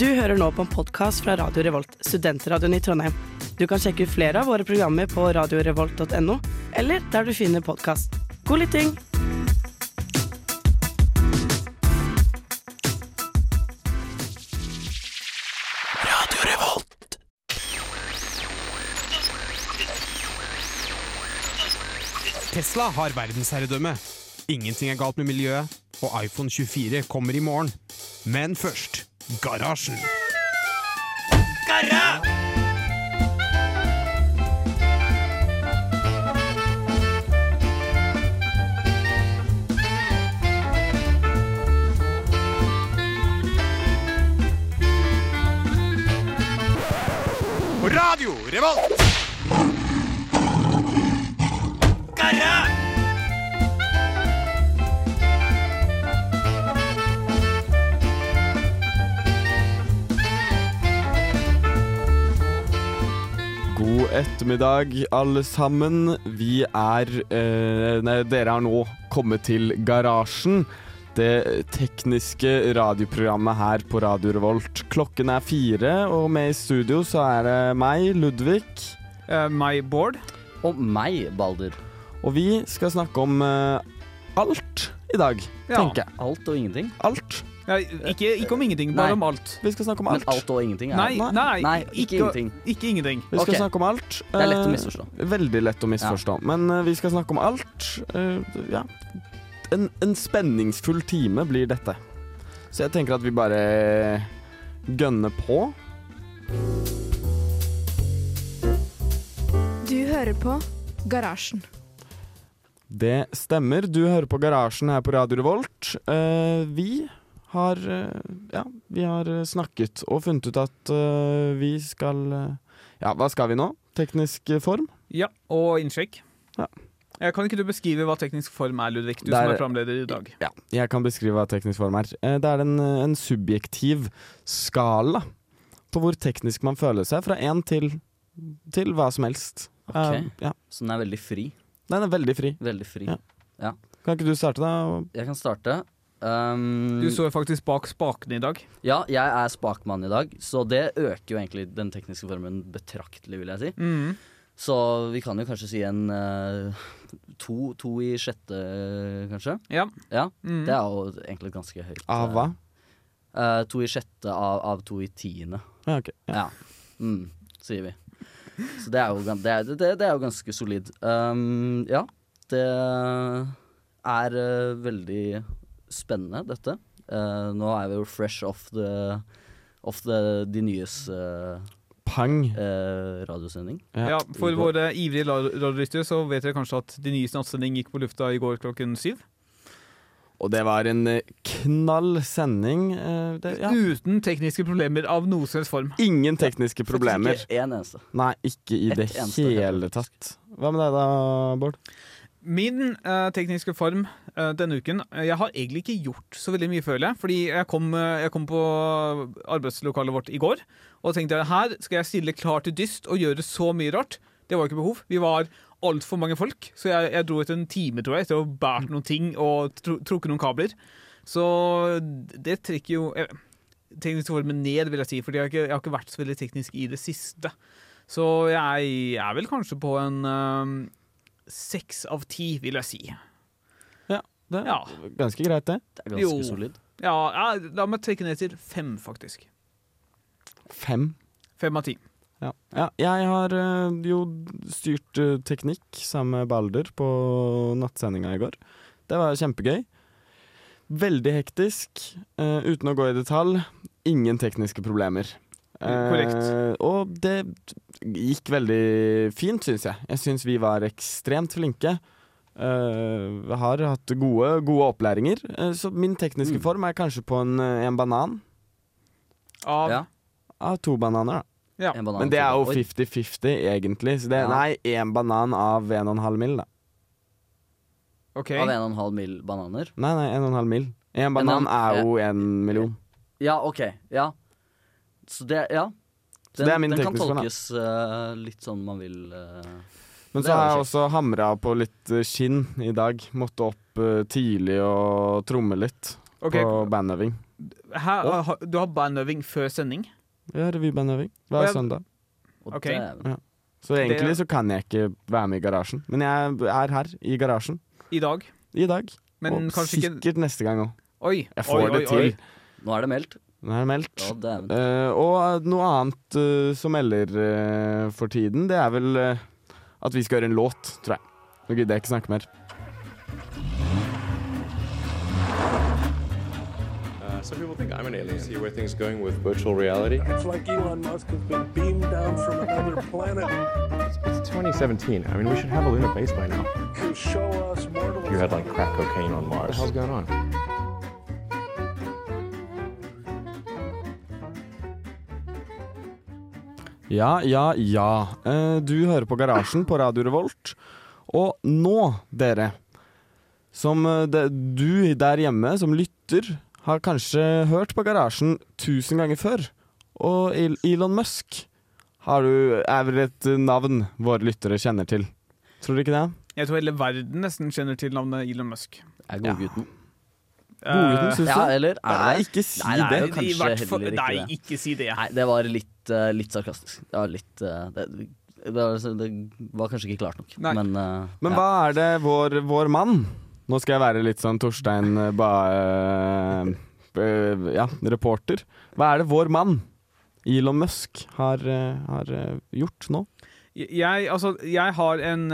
Du hører nå på en podkast fra Radio Revolt, studentradioen i Trondheim. Du kan sjekke ut flere av våre programmer på radiorevolt.no, eller der du finner podkast. God lytting! Radio Revolt. Tesla har verdensherredømme. Ingenting er galt med miljøet, og iPhone 24 kommer i morgen. Men først Garasjen. Garra! Radio Revolt! God ettermiddag, alle sammen. Vi er eh, Nei, dere har nå kommet til Garasjen. Det tekniske radioprogrammet her på Radio Revolt. Klokken er fire, og med i studio så er det meg, Ludvig. Uh, meg, Bård. Og meg, Balder. Og vi skal snakke om eh, alt i dag, Ja. tenker jeg. Alt og ingenting. Alt. Ja, ikke, ikke om ingenting, bare Nei. om alt. Vi skal snakke om Men alt. alt og ingenting er Nei, nei, Nei, ikke ingenting. Ikke ingenting. Vi skal okay. snakke om alt. Det er lett å Eh, misforstå. Veldig lett å misforstå. Men uh, vi skal snakke om alt. Uh, ja. En, en spenningsfull time blir dette. Så jeg tenker at vi bare gønner på. Du hører på Garasjen. Det stemmer. Du hører på Garasjen her på Radio Revolt. Uh, vi har eh, Ja, vi har snakket og funnet ut at eh, vi skal eh, Ja, hva skal vi nå? Teknisk form? Ja, og innsjekk. Ja. Kan ikke du beskrive hva teknisk form er, Ludvig? Du Det er- som er programleder i dag. Ja, jeg kan beskrive hva teknisk form er. Det er en, en subjektiv skala på hvor teknisk man føler seg, fra én til, til hva som helst. Ok. Uh, ja. Så den er veldig fri. Den er veldig fri. Veldig fri. Ja. Kan ikke du starte, da? Jeg kan starte. Um, Du står faktisk bak spakene i dag. Ja, jeg er spakmann i dag, så det øker jo egentlig den tekniske formen betraktelig, vil jeg si. Mm. Så vi kan jo kanskje si en uh, to, to i sjette, kanskje. Ja. Ja, Mm. Det er jo egentlig ganske høyt. Av hva? Uh, to i sjette av, av to i tiende. Ja, ok. Ja. Ja. Mm, sier vi. Så det er jo, det er, det, det er jo ganske solid. Um, ja, det er uh, veldig spennende, dette. Uh, nå er vi jo fresh off the Off the, de nyes uh, Pang. Uh, radiosending. Ja, For våre ivrige radiolyttere så vet dere kanskje at de nyeste nattsending gikk på lufta i går klokken syv. Og det var en knall sending. eh, Det, ja. Uten tekniske problemer av noe som helst form. Ingen tekniske problemer. Ikke én eneste. Nei, ikke i Et det eneste hele tatt. Hva med deg da, Bård? Min eh, tekniske form eh, denne uken eh, Jeg har egentlig ikke gjort så veldig mye, føler jeg. Fordi jeg kom, eh, jeg kom på arbeidslokalet vårt i går og tenkte at her skal jeg stille klar til dyst og gjøre så mye rart. Det var ikke behov. Vi var altfor mange folk, så jeg, jeg dro etter en time tror jeg, etter å ha båret noen ting og tro, trukket noen kabler. Så det trekker jo eh, tekniske formen ned, vil jeg si, fordi jeg jeg har ikke vært så veldig teknisk i det siste. Så jeg er vel kanskje på en eh, seks av ti, vil jeg si. Ja, Det er Ja. ganske greit, det. Det er ganske Jo. solid. Ja, ja, la meg trekke ned til fem, faktisk. Fem. Fem av ti. Ja. ja jeg har eh, jo styrt eh, teknikk sammen med Balder på nattsendinga i går. Det var kjempegøy. Veldig hektisk. eh, uten å gå i detalj, ingen tekniske problemer. Eh, Korrekt. og det gikk veldig fint, syns jeg. Jeg syns vi var ekstremt flinke. Eh, har hatt gode, gode opplæringer. Eh, så min tekniske Mm. form er kanskje på en, en banan. Av Ja. Av to bananer, da. Ja. Banan Men det er jo 50-50, egentlig. Så det, Ja. Nei, én banan av 1,5 mil, da. Okay. Av 1,5 mill. bananer. Nei, nei, 1,5 mil. Én banan en, er jo en million. Ja, OK. Ja. Så det Ja. Så det er min den kan tolkes uh, litt sånn man vil. Uh, Men så har jeg også hamra på litt eh, skinn i dag. Måtte opp uh, tidlig og tromme litt okay. på bandøving. her, ha- Du har bandøving før sending? Ja, revybandøving hver jeg... søndag. Okay. Ja. Så egentlig så kan jeg ikke være med i garasjen. Men jeg er her i garasjen I dag? i dag. Men og sikkert ikke neste gang òg. Jeg får oi, det til. oi. Nå er det meldt. Nå er meldt. Dæven. Eh, og noe annet uh, som melder uh, for tiden, det er vel eh, at vi skal gjøre en låt, tror jeg. Nå gidder jeg ikke snakke mer. Uh, some people think I'm an alien. See where things going with virtual reality. It's like Elon Musk has been beamed down from another planet It's 2017. I mean, we should have a lunar base by now. You show us mortals. You had like crack cocaine on Mars. What the hell's going on? Ja, ja, ja. Eh, du hører på Garasjen på Radio Revolt. Og nå, dere, som eh, det, du der hjemme som lytter, har kanskje hørt på Garasjen tusen ganger før. Og Elon Musk har du, er vel et navn våre lyttere kjenner til. Tror du ikke det? Jeg tror hele verden nesten kjenner til navnet Elon Musk. Er godgutten. Godgutten, syns du? Ja, eller er Nei, ikke si Nei, det det. kanskje fall- Nei, ikke si det. Nei, det var litt, eh, litt sarkastisk. Det var litt uh, det, det, var, det var kanskje ikke klart nok. Nei. Men, uh, Men ja. hva er det vår, vår mann Nå skal jeg være litt sånn Torstein ba, eh, Ja, reporter. Hva er det vår mann, Elon Musk, har, har gjort nå? Jeg, altså, jeg har en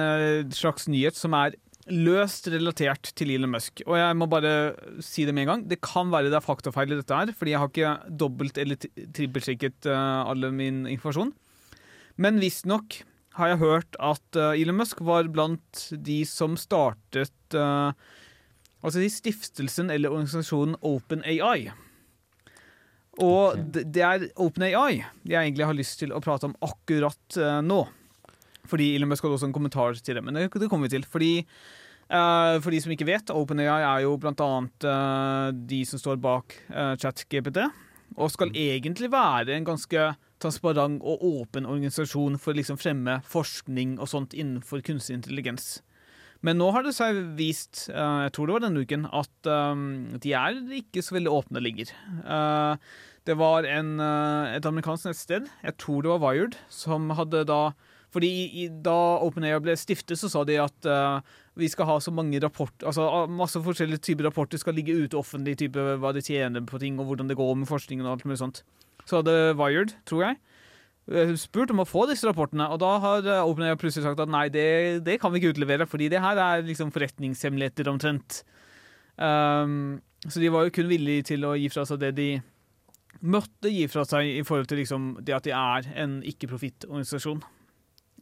slags nyhet som er løst relatert til Elon Musk. Og jeg må bare si det med en gang. Det kan være det er faktafeil i dette her, fordi jeg har ikke dobbelt- eller tri- trippelsjekket uh, alle min informasjon. Men visstnok har jeg hørt at uh, Elon Musk var blant de som startet uh, Altså stiftelsen eller organisasjonen OpenAI. Og okay. det, er OpenAI jeg egentlig har lyst til å prate om akkurat eh, nå. Fordi Elon Musk hadde også en kommentar til det, men det, det kommer vi til. Fordi Uh, For de som ikke vet, OpenAI er jo blant annet uh, de som står bak uh, ChatGPT, og skal egentlig være en ganske transparent og åpen organisasjon for å liksom fremme forskning og sånt innenfor kunstig intelligens. Men nå har det seg vist, jeg tror det var denne uken, at de er ikke så veldig åpne lenger. Det var en, et amerikansk nettsted, jeg tror det var Wired, som hadde da fordi i, Da OpenAI ble stiftet, så sa de at uh, vi skal ha så mange rapporter Altså masse forskjellige typer rapporter skal ligge ute offentlig, type hva de tjener på ting, og hvordan det går med forskningen og alt mulig sånt. Så hadde Wired, tror jeg, eh, spurt om å få disse rapportene, og da har eh, OpenAI plutselig sagt at nei, det, det kan vi ikke utlevere, fordi det her er liksom forretningshemmeligheter omtrent. Um, så de var jo kun villige til å gi fra seg det de måtte gi fra seg i forhold til liksom det at de er en ikke-profittorganisasjon.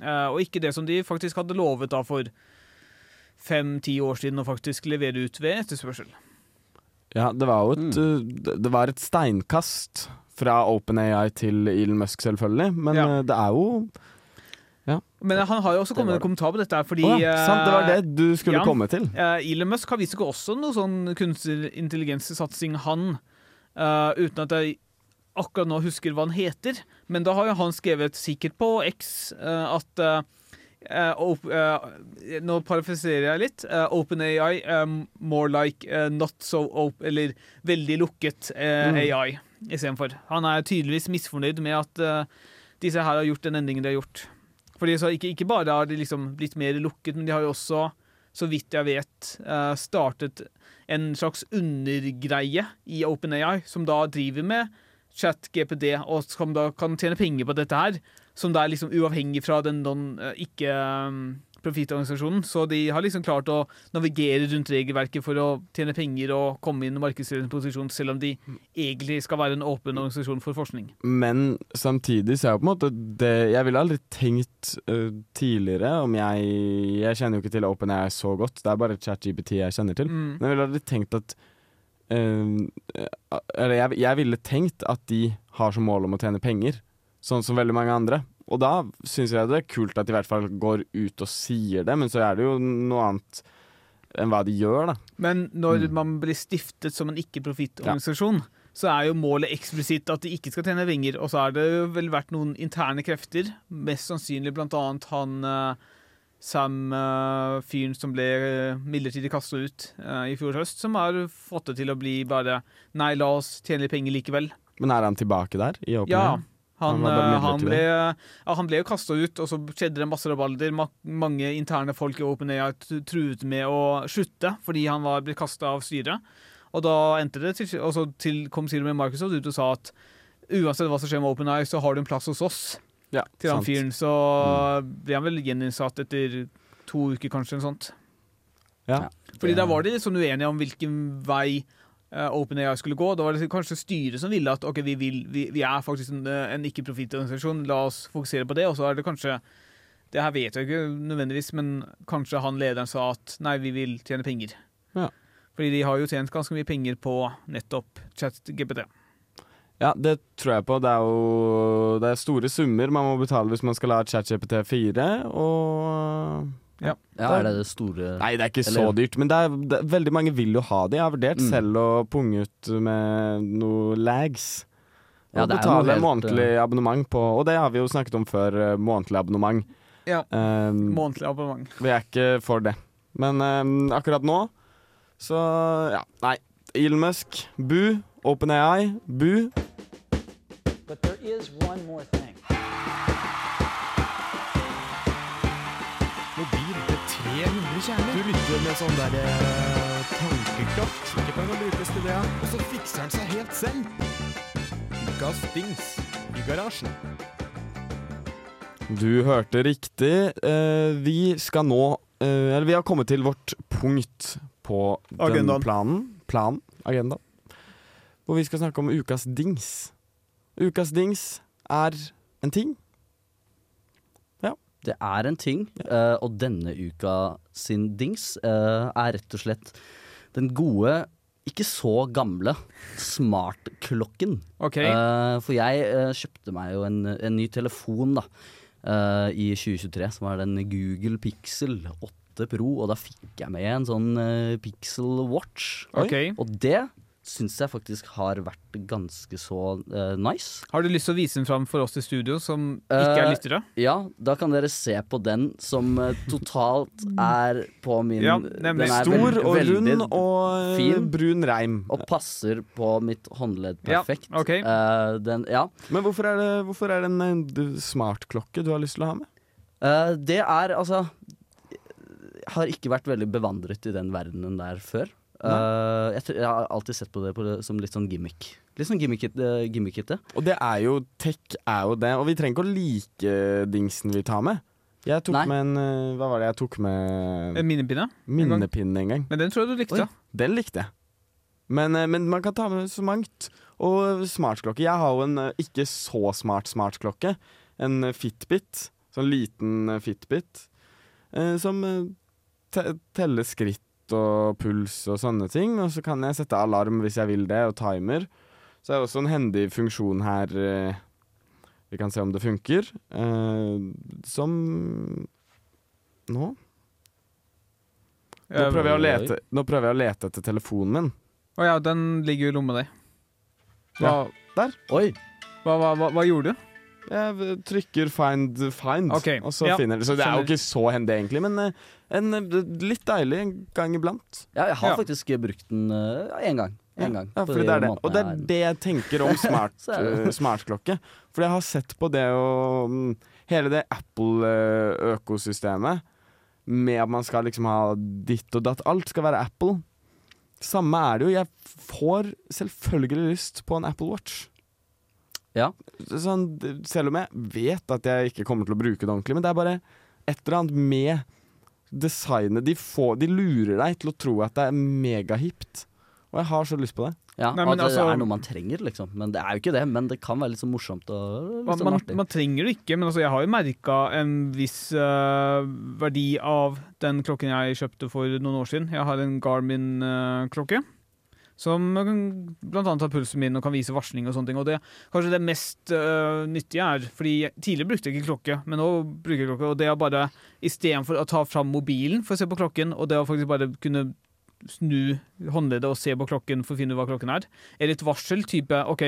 Eh, og ikke det som de faktisk hadde lovet da for fem-ti år siden å faktisk levere ut ved etterspørsel. Ja, det var jo et, mm. det- det var et steinkast fra OpenAI til Elon Musk, selvfølgelig. Men Ja. eh, det er jo Men han har jo også kommet med en kommentar på dette, fordi oh, ja, sant, det var eh, det du skulle ja. komme til. Eh, Elon Musk har visst ikke også noe sånn kunstig intelligens-satsing, han. eh, uten at jeg akkurat nå husker hva han heter. Men da har jo han skrevet sikkert på X eh, at eh, eh, Nå parafraserer jeg litt. OpenAI more like not so open Eller veldig lukket Mm. AI istedenfor. Han er tydeligvis misfornøyd med at disse her har gjort den endringen de har gjort. Fordi så ikke, ikke bare har de liksom blitt mer lukket, men de har jo også, så vidt jeg vet, startet en slags undergreie i OpenAI, som da driver med ChatGPD, og som da kan tjene penger på dette her. Som da er liksom uavhengig fra den non, eh, ikke-profittorganisasjonen. Så de har liksom klart å navigere rundt regelverket for å tjene penger og komme inn i markedsledende posisjon, selv om de egentlig skal være en åpen organisasjon for forskning. Men samtidig så er jo på en måte det Jeg ville aldri tenkt uh, tidligere om jeg Jeg kjenner jo ikke til OpenAI så godt, det er bare ChatGPT jeg kjenner til. Mm. Men jeg ville aldri tenkt at Eller jeg, jeg ville tenkt at de har som mål om å tjene penger, sånn som veldig mange andre. Og da syns jeg det er kult at de i hvert fall går ut og sier det, men så er det jo noe annet enn hva de gjør, da. Men når Mm. man blir stiftet som en ikke-profittorganisasjon, så er jo målet eksplisitt at de ikke skal tjene penger. Og så har det jo vel vært noen interne krefter, mest sannsynlig blant annet han eh, Sam-fyren som ble eh, midlertidig kasta ut eh, i fjor høst, som har fått det til å bli bare Nei, la oss tjene litt penger likevel. Men er han tilbake der? I Ja. Han, Han eh, han, ble, ja, han ble jo kasta ut, og så skjedde det masse rabalder. Ma mange interne folk i OpenAI truet med å slutte fordi han var blitt kasta av styret. Og da endte det til, og så til, kom til med Microsoft ut og sa at uansett hva som skjer med OpenAI, så har du en plass hos oss. Ja, Til han sant. fyren. Så ble han vel gjeninnsatt etter to uker, kanskje. eller sånt. Ja. Fordi Det- da var de litt sånn uenige om hvilken vei uh, OpenAI skulle gå. Da var det kanskje styret som ville at ok, vi, vil, vi, vi er faktisk en, eh, en ikke-profittorganisasjon, la oss fokusere på det. Og så er det kanskje Det her vet jeg ikke nødvendigvis, men kanskje han lederen sa at nei, vi vil tjene penger. Ja. Fordi de har jo tjent ganske mye penger på nettopp ChatGPT. Ja, det tror jeg på. Det er jo det er store summer man må betale hvis man skal ha ChatGPT 4, og Ja, er det det store Nei, det er ikke så dyrt, men det er, det, veldig mange vil jo ha det. Jeg har vurdert Mm. selv å punge ut med noe lags. Og Ja, det betale helt, månedlig abonnement på Og det har vi jo snakket om før, eh, månedlig abonnement. Ja. Um, Månedlig abonnement. vi er ikke for det. Men um, akkurat nå, så ja. Nei. Elon Musk, bu. OpenAI, bu. But there is one more thing. Mobil til 300 kjerner. Du lytter med sånn der eh, tankekraft. Ikke kan brukes til det. Og så fikser han seg helt selv. Ukas dings i garasjen. Du hørte riktig. Eh, vi skal nå eh, Eller vi har kommet til vårt punkt på den planen. Planen. Agenda. Hvor vi skal snakke om ukas dings. Ukas dings er en ting. Det er en ting, eh, og denne uka sin dings eh, er rett og slett den gode, ikke så gamle, smartklokken. OK. Eh, for jeg kjøpte meg jo en, en ny telefon da, i 2023, som var den Google Pixel 8 Pro, og da fikk jeg med en sånn uh, Pixel Watch. Okay. Og det syns jeg faktisk har vært ganske så uh, nice. Har du lyst til å vise den fram for oss i studio som ikke er Eh, lyttere? Ja, da kan dere se på den som uh, totalt er på min Ja, nemlig. den er Stor og rund og fin. brun reim. Og passer på mitt håndledd Ja, perfekt. ok. Eh, den, ja. Men hvorfor er det, hvorfor er det en smartklokke du har lyst til å ha med? Eh, det er altså har ikke vært veldig bevandret i den verdenen der før. Uh, jeg, jeg har alltid sett på det, på det som litt sånn gimmick. Litt sånn gimmickete. Gimmick Og det er jo Tech er jo det, og vi trenger ikke å like dingsen vi tar med. Jeg tok Nei. med en eh, Hva var det jeg tok med? En minnepinne? Minnepinne en gang. Men den tror jeg du likte. Oi. Den likte jeg. Men, eh, men man kan ta med så mangt. Og smartklokke. Jeg har jo en eh, ikke så smart smartklokke. En eh, Fitbit. Sånn liten eh, Fitbit. eh, Som te teller skritt og puls og sånne ting. Og så kan jeg sette alarm hvis jeg vil det, og timer. Så er det også en hendig funksjon her eh, Vi kan se om det funker. eh, Som Nå? Nå prøver, jeg å lete, nå prøver jeg å lete etter telefonen min. Å ja, den ligger i lomma di. Hva, Oi! hva, hva, hva, hva gjorde du? Jeg trykker find find, okay. og så ja, finner det. Så det er jo ikke så hendig, egentlig, men eh, en, eh, litt deilig en gang iblant. Ja, jeg har Ja. faktisk brukt den én gang. En gang. Ja, fordi det er det. Og det er det jeg tenker om smart, eh, smartklokke. For jeg har sett på det og mm, Hele det Apple-økosystemet med at man skal liksom ha ditt og datt. Alt skal være Apple. Samme er det jo. Jeg får selvfølgelig lyst på en Apple Watch. Ja. Sånn, selv om jeg vet at jeg ikke kommer til å bruke det ordentlig, men det er bare et eller annet med designet. De, får, de lurer deg til å tro at det er megahipt. Og jeg har så lyst på det. Ja, Nei, men at det altså- er noe man trenger, liksom. Men det er jo ikke det. Men det kan være litt så morsomt og litt Man, sånn man, artig. man trenger det ikke, men altså, jeg har jo merka en viss uh, verdi av den klokken jeg kjøpte for noen år siden. Jeg har en Garmin-klokke. Som bl.a. har pulsen min og kan vise varsling og sånne ting. Og det kanskje det mest eh, nyttige er Fordi tidligere brukte jeg ikke klokke, men nå bruker jeg klokke. Og det er bare istedenfor å ta fram mobilen for å se på klokken, og det å faktisk bare kunne snu håndleddet og se på klokken for å finne ut hva klokken er, er det et varsel type OK,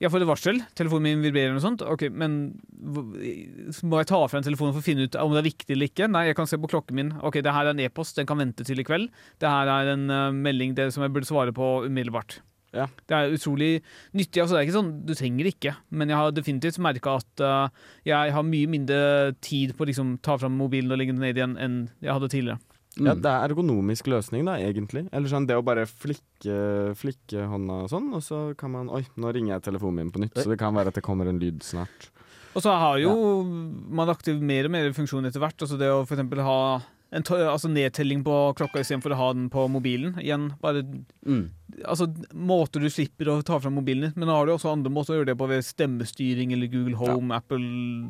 Jeg får et varsel, telefonen min vibrerer og sånt. Ok, men må jeg ta frem telefonen for å finne ut om det er viktig eller ikke? Nei, jeg kan se på klokken min. Ok, det her er en e-post, den kan vente til i kveld. Det her er en uh, melding det som jeg burde svare på umiddelbart. Ja. Det er utrolig nyttig. altså det er ikke sånn, Du trenger det ikke, men jeg har definitivt merka at uh, jeg har mye mindre tid på å liksom, ta fram mobilen og legge den ned igjen enn jeg hadde tidligere. Ja, Mm. det er ergonomisk løsning, da, egentlig. Eller sånn det å bare flikke, flikke hånda og sånn, og så kan man Oi, nå ringer jeg telefonen min på nytt, Oi. så det kan være at det kommer en lyd snart. Og så har jo man lagt til mer og mer funksjon etter hvert. altså Det å eksempel ha en altså nedtelling på klokka istedenfor å ha den på mobilen. Igjen, bare Mm. altså, måter du slipper å ta fram mobilen din. Men nå har du også andre måter å gjøre det på ved stemmestyring eller Google Home, Apple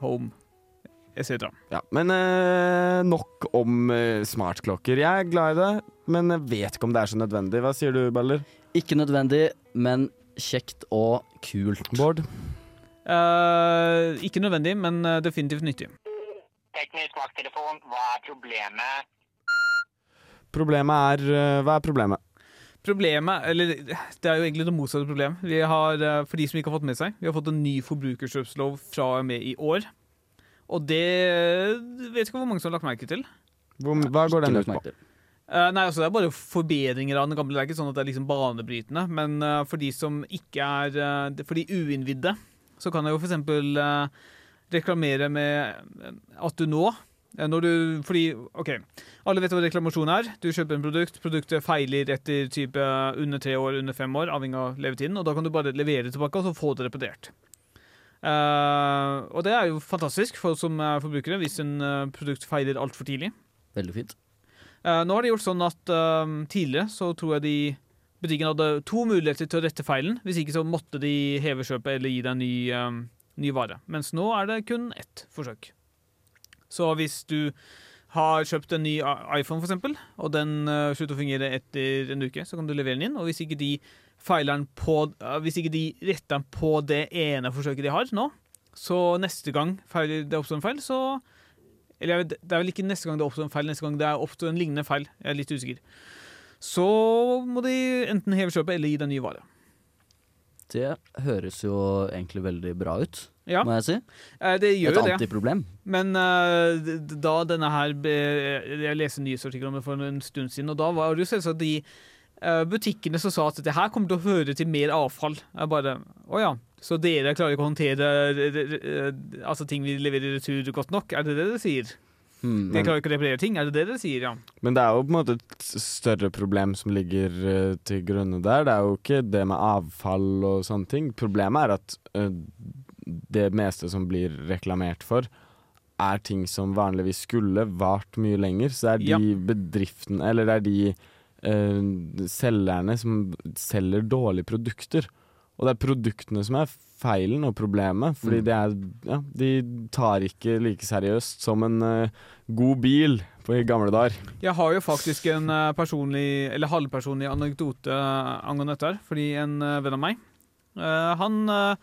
Home etc. Ja, Men eh, nok om eh, smartklokker. Jeg er glad i det, men jeg vet ikke om det er så nødvendig. Hva sier du, Baller? Ikke nødvendig, men kjekt og kult. Bård? Eh, ikke nødvendig, men eh, definitivt nyttig. Teknisk vakttelefon, hva er problemet? Problemet er eh, Hva er problemet? Problemet, eller det er jo egentlig det motsatte problem. Vi har, eh, for de som ikke har fått med seg, vi har fått en ny forbrukerkjøpslov fra og med i år. Og det vet ikke hvor mange som har lagt merke til. Hvor, hva går den ut på? Uh. Eh, nei, altså Det er bare forbedringer av den gamle. Det er ikke sånn at det er liksom banebrytende. Men uh, for de som ikke er uh, For de uinnvidde, så kan jeg jo eksempel eh, reklamere med at du nå når du, fordi, ok, Alle vet hva reklamasjon er. Du kjøper en produkt, produktet feiler etter type under tre år, under fem år, avhengig av levetiden. og Da kan du bare levere tilbake og så få det reparert. Eh, og det er jo fantastisk for oss som er forbrukere hvis en uh, produkt feiler altfor tidlig. Veldig fint. Uh, nå har de gjort sånn at tidligere så tror jeg de butikken hadde to muligheter til å rette feilen. Hvis ikke så måtte de heve kjøpet eller gi deg en ny, eh, ny vare. Mens nå er det kun ett forsøk. Så hvis du har kjøpt en ny iPhone, eksempel, og den slutter å fungere etter en uke, så kan du levere den inn. Og hvis ikke de feiler den på Hvis ikke de retter den på det ene forsøket de har nå, så neste gang det oppstår en feil, så eller det er vel ikke neste gang det oppstår en feil, neste gang det er oppstår en lignende feil. Jeg er litt usikker. Så må de enten heve kjøpet eller gi deg nye ny vare. Det høres jo egentlig veldig bra ut, Ja, må jeg si. eh, det gjør Et det. antiproblem. Men d- da denne her Jeg leste en om det for en stund siden, og da var det jo selvsagt de butikkene som sa at det her kommer til å føre til mer avfall. Jeg bare Å ja. Så dere klarer ikke å håndtere eh, eh, altså ting vi leverer i retur godt nok? Er det det dere sier? Hmm. Dere klarer ikke å reparere ting? Er det det dere sier, ja? Men det er jo på en måte et større problem som ligger eh, til grunne der. Det er jo ikke det med avfall og sånne ting. Problemet er at eh, det meste som blir reklamert for, er ting som vanligvis skulle vart mye lenger. Så det er de Ja. bedriftene, eller det er de eh, selgerne som selger dårlige produkter. Og det er produktene som er feilen og problemet, fordi Mm. det er Ja, de tar ikke like seriøst som en uh, god bil på i gamle dager. Jeg har jo faktisk en uh, personlig, eller halvpersonlig anekdote eh, angående dette. her, Fordi en uh, venn av meg eh, Han eh,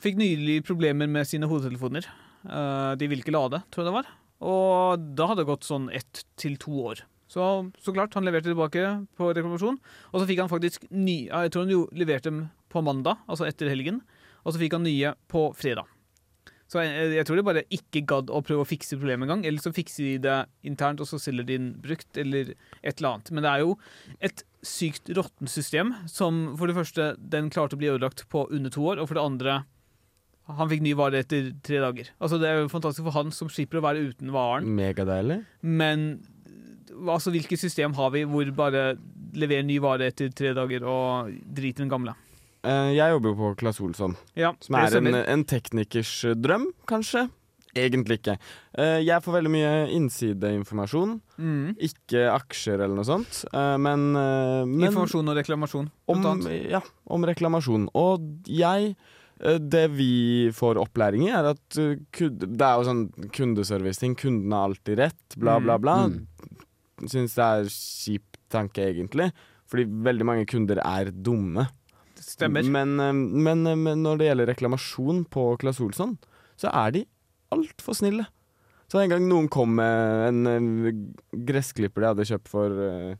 fikk nylig problemer med sine hodetelefoner. Eh, de ville ikke lade, tror jeg det var. Og da hadde det gått sånn ett til to år. Så, så klart, han leverte tilbake på reklamasjon. Og så fikk han faktisk ny, Jeg tror han jo leverte dem på mandag, altså etter helgen. Og så fikk han nye på fredag. Så jeg, jeg tror de bare ikke gadd å prøve å fikse problemet engang. Eller så fikser de det internt, og så selger de den brukt, eller et eller annet. Men det er jo et sykt råttent system som for det første den klarte å bli ødelagt på under to år, og for det andre han fikk ny vare etter tre dager. Altså Det er jo fantastisk for han som slipper å være uten varen. Megadeilig. Men altså, hvilket system har vi hvor bare leverer ny vare etter tre dager og driter den gamle? Eh, jeg jobber jo på Claes Olsson, Ja, som er en, en teknikers eh, drøm, kanskje. Egentlig ikke. Eh, jeg får veldig mye innsideinformasjon, Mm. ikke aksjer eller noe sånt. eh, men, men Informasjon og reklamasjon. blant om, annet. ja, om reklamasjon. Og jeg Det vi får opplæring i, er at det er jo sånn kundeservice-ting. Kunden har alltid rett, bla, bla, bla. Mm. Syns det er kjip tanke, egentlig. Fordi veldig mange kunder er dumme. Stemmer. Men, eh, men, eh, men når det gjelder reklamasjon på Claes Olsson, så er de altfor snille. Så en gang noen kom med en, eh, gressklipper de hadde kjøpt for uh,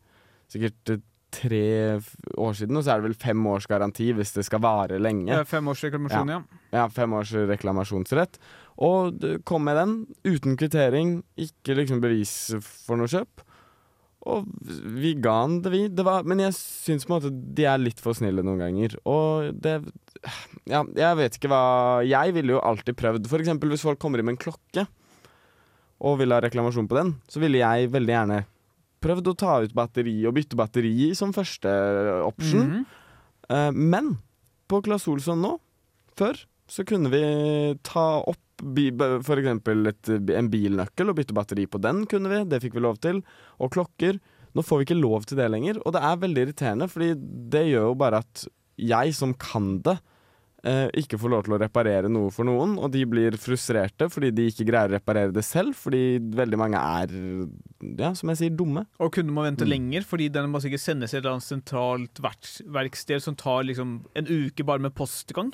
sikkert tre år siden, og så er det vel fem års garanti hvis det skal vare lenge. Ja, Fem års reklamasjon, ja. Ja, fem års reklamasjonsrett. Og kom med den uten kvittering, ikke liksom bevis for noe kjøp. Og vi ga den det, vi. Det var, men jeg syns på en måte de er litt for snille noen ganger. Og det Ja, jeg vet ikke hva Jeg ville jo alltid prøvd For eksempel hvis folk kommer inn med en klokke og vil ha reklamasjon på den, så ville jeg veldig gjerne prøvd å ta ut batteri og bytte batteri som første option. Mhm. Eh, men på Claes Olsson nå, før, så kunne vi ta opp for eksempel et, en bilnøkkel og bytte batteri på den, kunne vi. Det fikk vi lov til. Og klokker. Nå får vi ikke lov til det lenger, og det er veldig irriterende, fordi det gjør jo bare at jeg som kan det, eh, ikke får lov til å reparere noe for noen, og de blir frustrerte fordi de ikke greier å reparere det selv, fordi veldig mange er, ja, som jeg sier, dumme. Og kunne man vente Mm. lenger, fordi den må sikkert sendes til et eller annet sentralt verks- verksted som tar liksom en uke bare med postgang.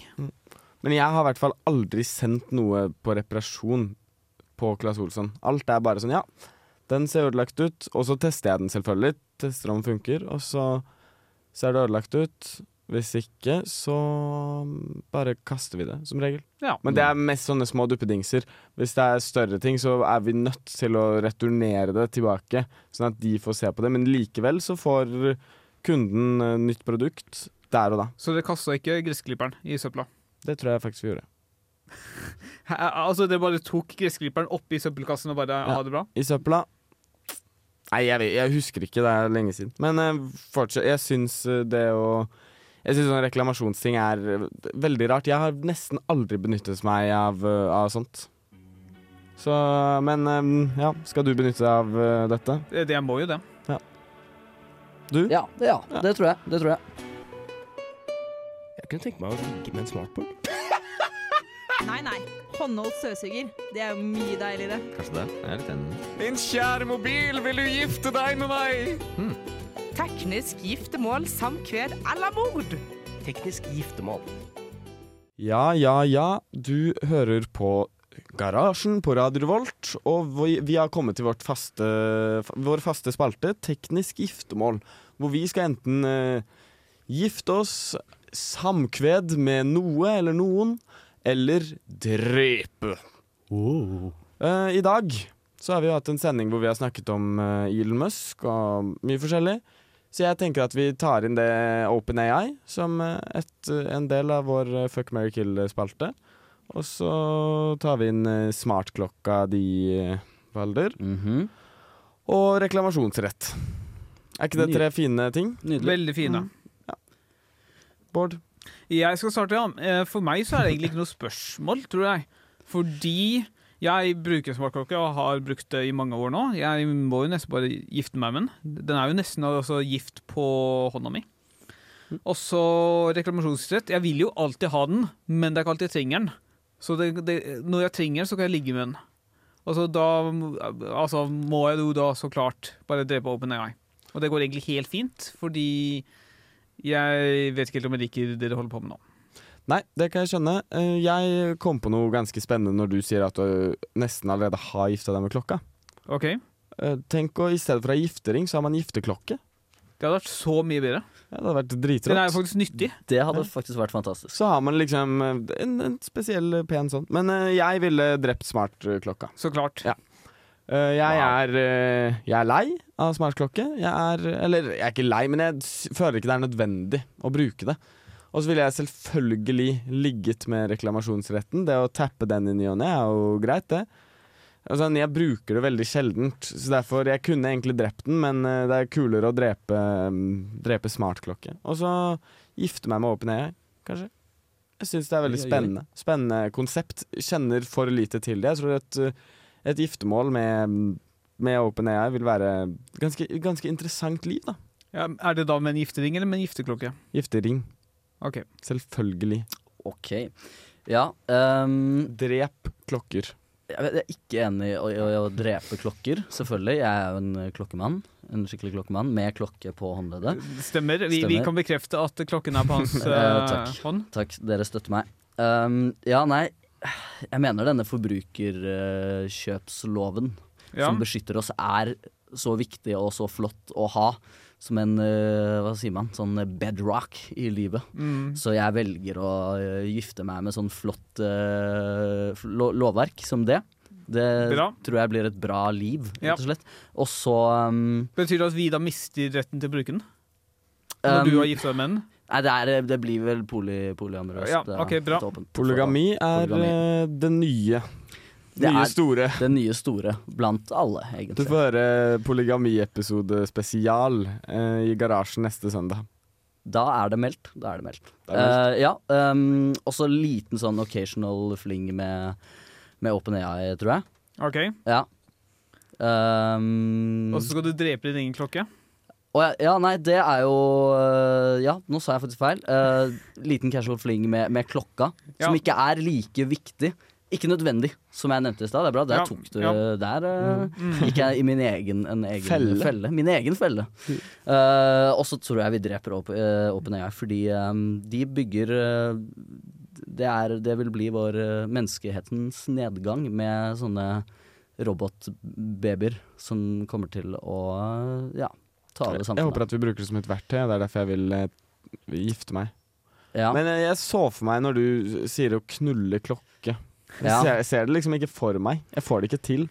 Men jeg har i hvert fall aldri sendt noe på reparasjon på Claes Olsson. Alt er bare sånn, ja, den ser ødelagt ut, og så tester jeg den selvfølgelig. Tester om den funker, og så ser det ødelagt ut. Hvis ikke, så bare kaster vi det, som regel. Ja. Men det er mest sånne små duppedingser. Hvis det er større ting, så er vi nødt til å returnere det tilbake, sånn at de får se på det. Men likevel så får kunden eh, nytt produkt der og da. Så det kasta ikke gressklipperen i søpla? Det tror jeg faktisk vi gjorde. Hæ, Altså, det bare tok gressklipperen oppi søppelkassen og bare ha det bra? I søpla Nei, jeg, vet, jeg husker ikke, det er lenge siden. Men eh, fortsatt, jeg syns eh, det å Jeg syns sånn reklamasjonsting er eh, veldig rart. Jeg har nesten aldri benyttet meg av, eh, av sånt. Så Men eh, ja, skal du benytte deg av uh, dette? Det, jeg må jo det. Du? Ja, det, ja, det tror jeg. Det tror jeg. Jeg kunne tenke meg å ligge med en smartboard. Nei, nei. Håndholdt støvsuger. Det er jo mye deiligere. Kanskje det? Jeg er litt enig. Min kjære mobil, vil du gifte deg med meg? Teknisk giftermål, samkved eller mord. Teknisk giftermål. Ja, ja, ja. Du hører på Garasjen på Radio Volt, og vi, vi har kommet til vårt faste, vår faste spalte, Teknisk giftermål, hvor vi skal enten eh, gifte oss, samkved med noe eller noen, eller drepe. Eh, I dag så har vi hatt en sending hvor vi har snakket om uh, Elon Musk og mye forskjellig. Så jeg tenker at vi tar inn det OpenAI som eh, et, en del av vår Fuck, marry, kill-spalte. Og så tar vi inn smartklokka di, Valder. Valder. -hmm. Og reklamasjonsrett. Er ikke det tre fine ting? Veldig fine. Bård? Jeg skal starte, ja. Eh, For meg så er det egentlig ikke noe spørsmål, tror jeg. Fordi jeg bruker smartklokke og har brukt det i mange år nå. Jeg må jo nesten bare gifte meg med den. Den er jo nesten altså gift på hånda mi. Og så reklamasjonsrett. Jeg vil jo alltid ha den, men det er ikke alltid jeg trenger den. Så det, det, når jeg trenger den, så kan jeg ligge med den. Og så da altså, må jeg jo da så klart bare drepe OpenAI. Og det går egentlig helt fint, fordi jeg vet ikke helt om jeg liker det dere holder på med nå. Nei, det kan jeg skjønne. Eh, Jeg kom på noe ganske spennende når du sier at du nesten allerede har gifta deg med klokka. Ok. Eh, Tenk å i stedet for å ha giftering, så har man gifteklokke. Det hadde vært så mye bedre. Ja, det hadde vært Den er jo faktisk nyttig. Det hadde faktisk vært fantastisk. Så har man liksom eh, en, en spesiell pen sånn. Men jeg ville drept smartklokka. Så klart. Ja. Eh, jeg, er, eh, jeg er lei av smartklokke. Jeg er Eller jeg er ikke lei, men jeg føler ikke det er nødvendig å bruke det. Og så ville jeg selvfølgelig ligget med reklamasjonsretten. Det å tappe den i ny og ne er jo greit, det. Altså, jeg bruker det veldig sjeldent, så derfor Jeg kunne egentlig drept den, men eh, det er kulere å drepe, mm, drepe smartklokke. Og så gifte meg med OpenAI, kanskje. Jeg syns det er veldig spennende. Spennende konsept. Kjenner for lite til det. Jeg tror eh, et giftermål med, med OpenAI vil være ganske, ganske interessant liv, da. Ja, er det da med en giftering eller med en gifteklokke? Giftering. Ok. Selvfølgelig. OK. Ja um, Drep klokker. Jeg er ikke enig i å, i å drepe klokker, selvfølgelig. Jeg er jo en klokkemann. En skikkelig klokkemann med klokke på håndleddet. Stemmer. Vi, vi kan bekrefte at klokken er på hans eh, takk. hånd. Takk, dere støtter meg. Um, ja, nei, jeg mener denne forbrukerkjøpsloven Ja. som beskytter oss, er så viktig og så flott å ha. som en eh, Hva sier man? Sånn bedrock i livet. Mm. Så jeg velger å eh, gifte meg med sånn flott uh, lo lovverk som det. Det Bra. tror jeg blir et bra liv, rett og slett. Og så um, Betyr det at vi da mister retten til å bruke den? Når Um, du har gifta deg med den? Nei, det, er, det blir vel poly, polyamorøst. Ja, okay, ok, bra. åpent. Polygami er Polygami. eh, det nye. Det nye er store. Det nye store blant alle, Du får høre polygamiepisode spesial eh, i garasjen neste søndag. Da er det meldt. Da er det meldt. Det meldt. Eh, ja, um, også liten sånn occasional fling med, med OpenAI, tror jeg. Ok. Ja. Um, Og så skal du drepe din egen klokke? Å ja, ja, nei, det er jo øh, Ja, nå sa jeg faktisk feil. Uh, liten casual fling med, med klokka, Ja. som ikke er like viktig. Ikke nødvendig, som jeg nevnte i stad. Det er bra. Der Ja, tok du ja. Der uh, Mm. gikk jeg i min egen, en egen Felle. felle. Min egen felle. Uh, og så tror jeg vi dreper Op eh, OpenAI, fordi um, de bygger det, er, det vil bli vår eh, menneskehetens nedgang med sånne robotbabyer som kommer til å ja, ta over Jeg håper at vi bruker det som et verktøy. Det er derfor jeg vil eh, gifte meg. Ja. Men jeg, jeg så for meg når du sier å knulle klokke. Jeg Ja. ser, ser det liksom ikke for meg. Jeg får det ikke til.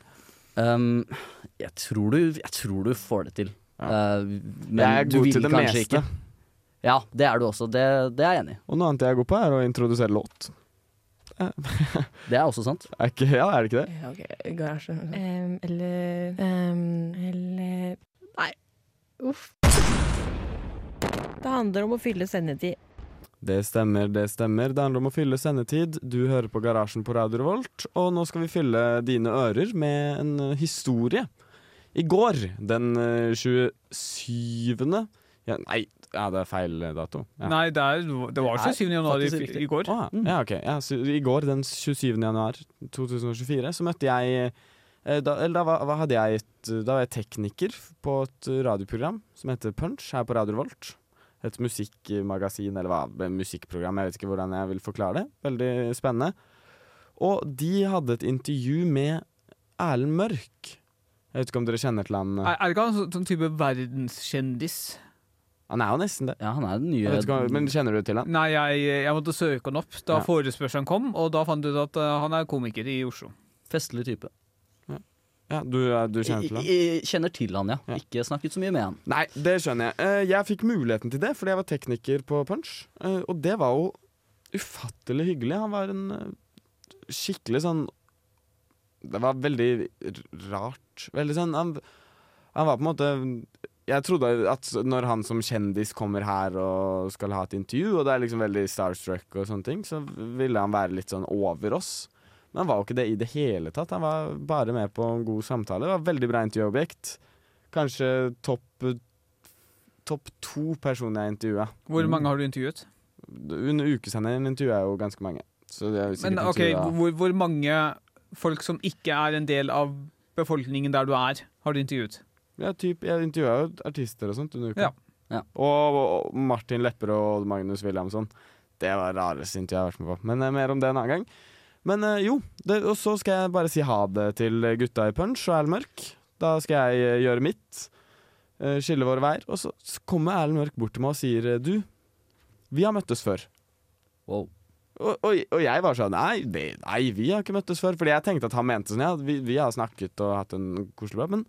Um, jeg, tror du, jeg tror du får det til. Ja. Uh, men jeg er du god vil til det kanskje meste. Ikke. Ja, det er du også. Det, det er jeg enig i. Og noe annet jeg er god på, er å introdusere låt. Det er også sant. Er ikke, ja, er det ikke det? Ja, ok, garasje. Em, eller em, Eller. Uff. Det handler om å fylle sendetid. Det stemmer, det stemmer. Det handler om å fylle sendetid. Du hører på Garasjen på Radio Revolt, og nå skal vi fylle dine ører med en eh, historie. I går, den eh, 27. Ja, nei, ja, det er feil eh, dato. Ja. Nei, det, er, det var 27. januar i, i går. Ah, ja. ok. Ja, så I går, den 27. januar 2024, så møtte jeg eh, da, eller da, var- hva hadde jeg et, da var jeg tekniker på et radioprogram som heter Punch her på Radio Volt. Et musikkmagasin, eller hva, musikkprogram, jeg vet ikke hvordan jeg vil forklare det. Veldig spennende. Og de hadde et intervju med Erlend Mørk. Jeg vet ikke om dere kjenner til han? Er, er det ikke han sånn, sånn type verdenskjendis? Han er jo nesten det. Ja, han er den nye ikke, om- men kjenner du til han? Nei, jeg, jeg måtte søke han opp da Ja. forespørselen kom, og da fant du ut at eh, han er komiker i Oslo. festlig type. Ja, du, du kjenner til han? Jeg, jeg kjenner til han, ja. Ja. Ikke snakket så mye med han. Nei, det skjønner jeg. Eh, Jeg fikk muligheten til det fordi jeg var tekniker på Punch. Eh, Og det var jo ufattelig hyggelig. Han var en eh, skikkelig sånn Det var veldig rart. Veldig sånn han, han var på en måte Jeg trodde at når han som kjendis kommer her og skal ha et intervju, og det er liksom veldig starstruck og sånne ting, så ville han være litt sånn over oss. Men han var jo ikke det i det hele tatt. Han var bare med på en god samtale. Det var veldig bra intervjuobjekt. Kanskje topp Topp to personer jeg intervjua. Hvor mange har du intervjuet? Under ukesenderen intervjua jeg jo ganske mange. Så det er Men ok, hvor, hvor mange folk som ikke er en del av befolkningen der du er, har du intervjuet? Ja, typ, jeg intervjua jo artister og sånt under uka. Ja. Ja. Og, og Martin Lepperød og Magnus Williamson. Det var det rareste intervjuet jeg har vært med på. Men eh, mer om det en annen gang. Men eh, jo, det, og så skal jeg bare si ha det til gutta i Punch og Erlend Mørk. Da skal jeg eh, gjøre mitt. eh, skille våre veier. Og så kommer Erlend Mørk bort til meg og sier Du, vi har møttes før. Wow. Og, og, og jeg var sånn nei, det, nei, vi har ikke møttes før. Fordi jeg tenkte at han mente sånn, ja, vi, vi har snakket og hatt en koselig prat. Men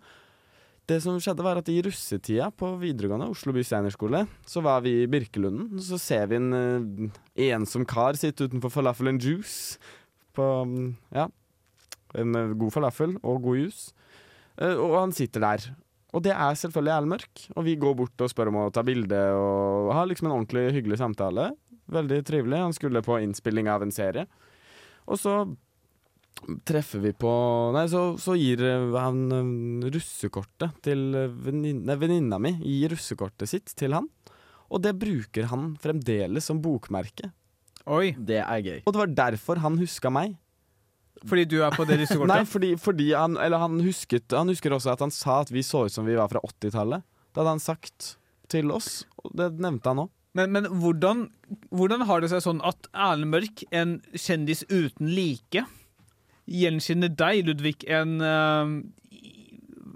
det som skjedde var at i russetida på videregående, Oslo by steinerskole, så var vi i Birkelunden. Så ser vi en uh, ensom kar sitte utenfor Falafel and Juice. På, ja, en eh, god falafel og god juice. Eh, og han sitter der. Og det er selvfølgelig Erlend Mørk. Og vi går bort og spør om å ta bilde og ha liksom en ordentlig hyggelig samtale. Veldig trivelig. Han skulle på innspilling av en serie. Og så treffer vi på Nei, så, så gir eh, han russekortet til nei, venninna mi. Gir russekortet sitt til han. Og det bruker han fremdeles som bokmerke. Oi, Det er gøy. Og det var derfor han huska meg. fordi du er på det Nei, russekortet? fordi, fordi han Eller han husket Han husker også at han sa at vi så ut som vi var fra 80-tallet. Det hadde han sagt til oss, og det nevnte han òg. Men, men hvordan, hvordan har det seg sånn at Erlend Mørk, en kjendis uten like, gjenkjenner deg, Ludvig, en uh,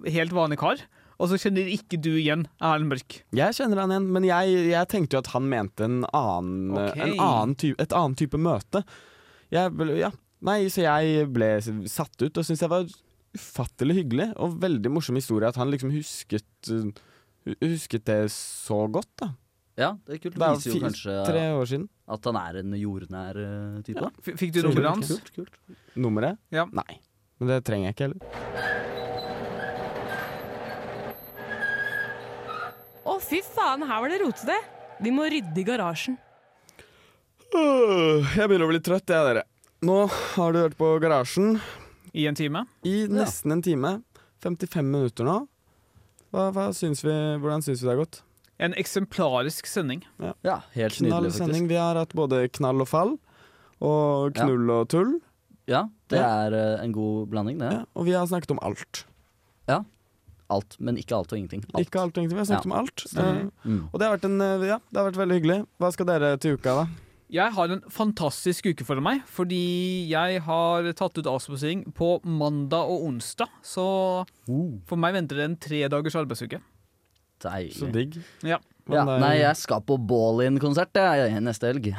helt vanlig kar, og så kjenner ikke du igjen Erlend Mørk. Jeg kjenner han igjen, men jeg, jeg tenkte jo at han mente en annen, okay. en annen type, et annet type møte. Jeg, ja, nei, så jeg ble satt ut og syntes det var ufattelig hyggelig og veldig morsom historie at han liksom husket, husket det så godt. da. Ja, det er kult. Det er viser jo kanskje tre år siden. at han er en jordnær eh, type. Ja. Fikk du nummeret hans? Kult, kult. Nummeret? Ja. Nei. Men det trenger jeg ikke heller. Fy faen, her var det rotete. Vi må rydde i garasjen. Øh, Jeg begynner å bli trøtt, jeg, dere. Nå har du hørt på Garasjen I en time? i nesten en time. 55 minutter nå. Hva, hva syns vi, hvordan syns vi det har gått? En eksemplarisk sending. Ja, helt Knall nydelig, sending. faktisk. Vi har hatt både knall og fall. Og Ja. knull og tull. Ja, det Ja. er eh, en god blanding, det. Ja, og vi har snakket om alt. Alt, men ikke alt og ingenting. Alt. Ikke alt, og ingenting, Vi har snakket Ja. om alt. Eh, Mm. og det har, vært en, eh, ja, det har vært veldig hyggelig. Hva skal dere til uka, da? Jeg har en fantastisk uke foran meg, fordi jeg har tatt ut avspasering på mandag og onsdag. Så for meg venter det en tre dagers arbeidsuke. Deilig. Så digg. Ja. Ja, Men det er- nei, jeg skal på Ballin-konsert neste helg.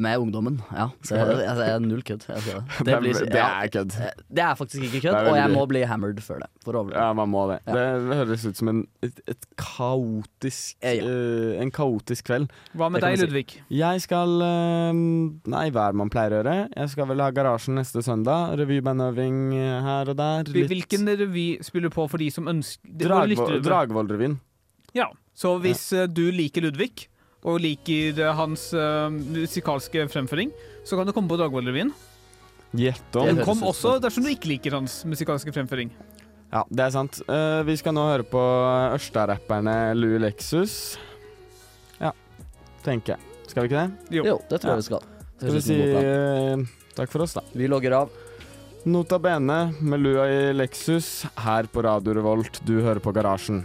Med ungdommen. Ja, så jeg, jeg, jeg er null kødd. Det. Det blir- det ja, er kødd. Det er faktisk ikke kødd, og jeg må bli hammered før det. For å. Ja, man må det. Ja. Det høres ut som en, et, et kaotisk Ja, ja. eh, En kaotisk kveld. Hva med deg, si. Ludvig? Jeg skal uh, Nei, hva er det man pleier å gjøre? Jeg skal vel ha Garasjen neste søndag. Revybandøving eh, her og der. Litt. Hvilken revy spiller du på for de som ønsker det-? Dragvoll-revyen. Ja, så hvis ja. du liker Ludvig, og liker eh, hans uh, musikalske fremføring, så kan du komme på Dragvoll-revyen. Gjett om. Men kom også dersom du ikke liker hans musikalske fremføring. Ja, det er sant. Uh, vi skal nå høre på Ørsta-rapperne Lou Lexus. Ja, tenker jeg. Skal vi ikke det? Jo. Jo, det tror Ja. jeg vi skal. Skal vi si eh, takk for oss, da. Vi logger av. Nota bene med lua i Lexus her på Radio Revolt. Du hører på Garasjen.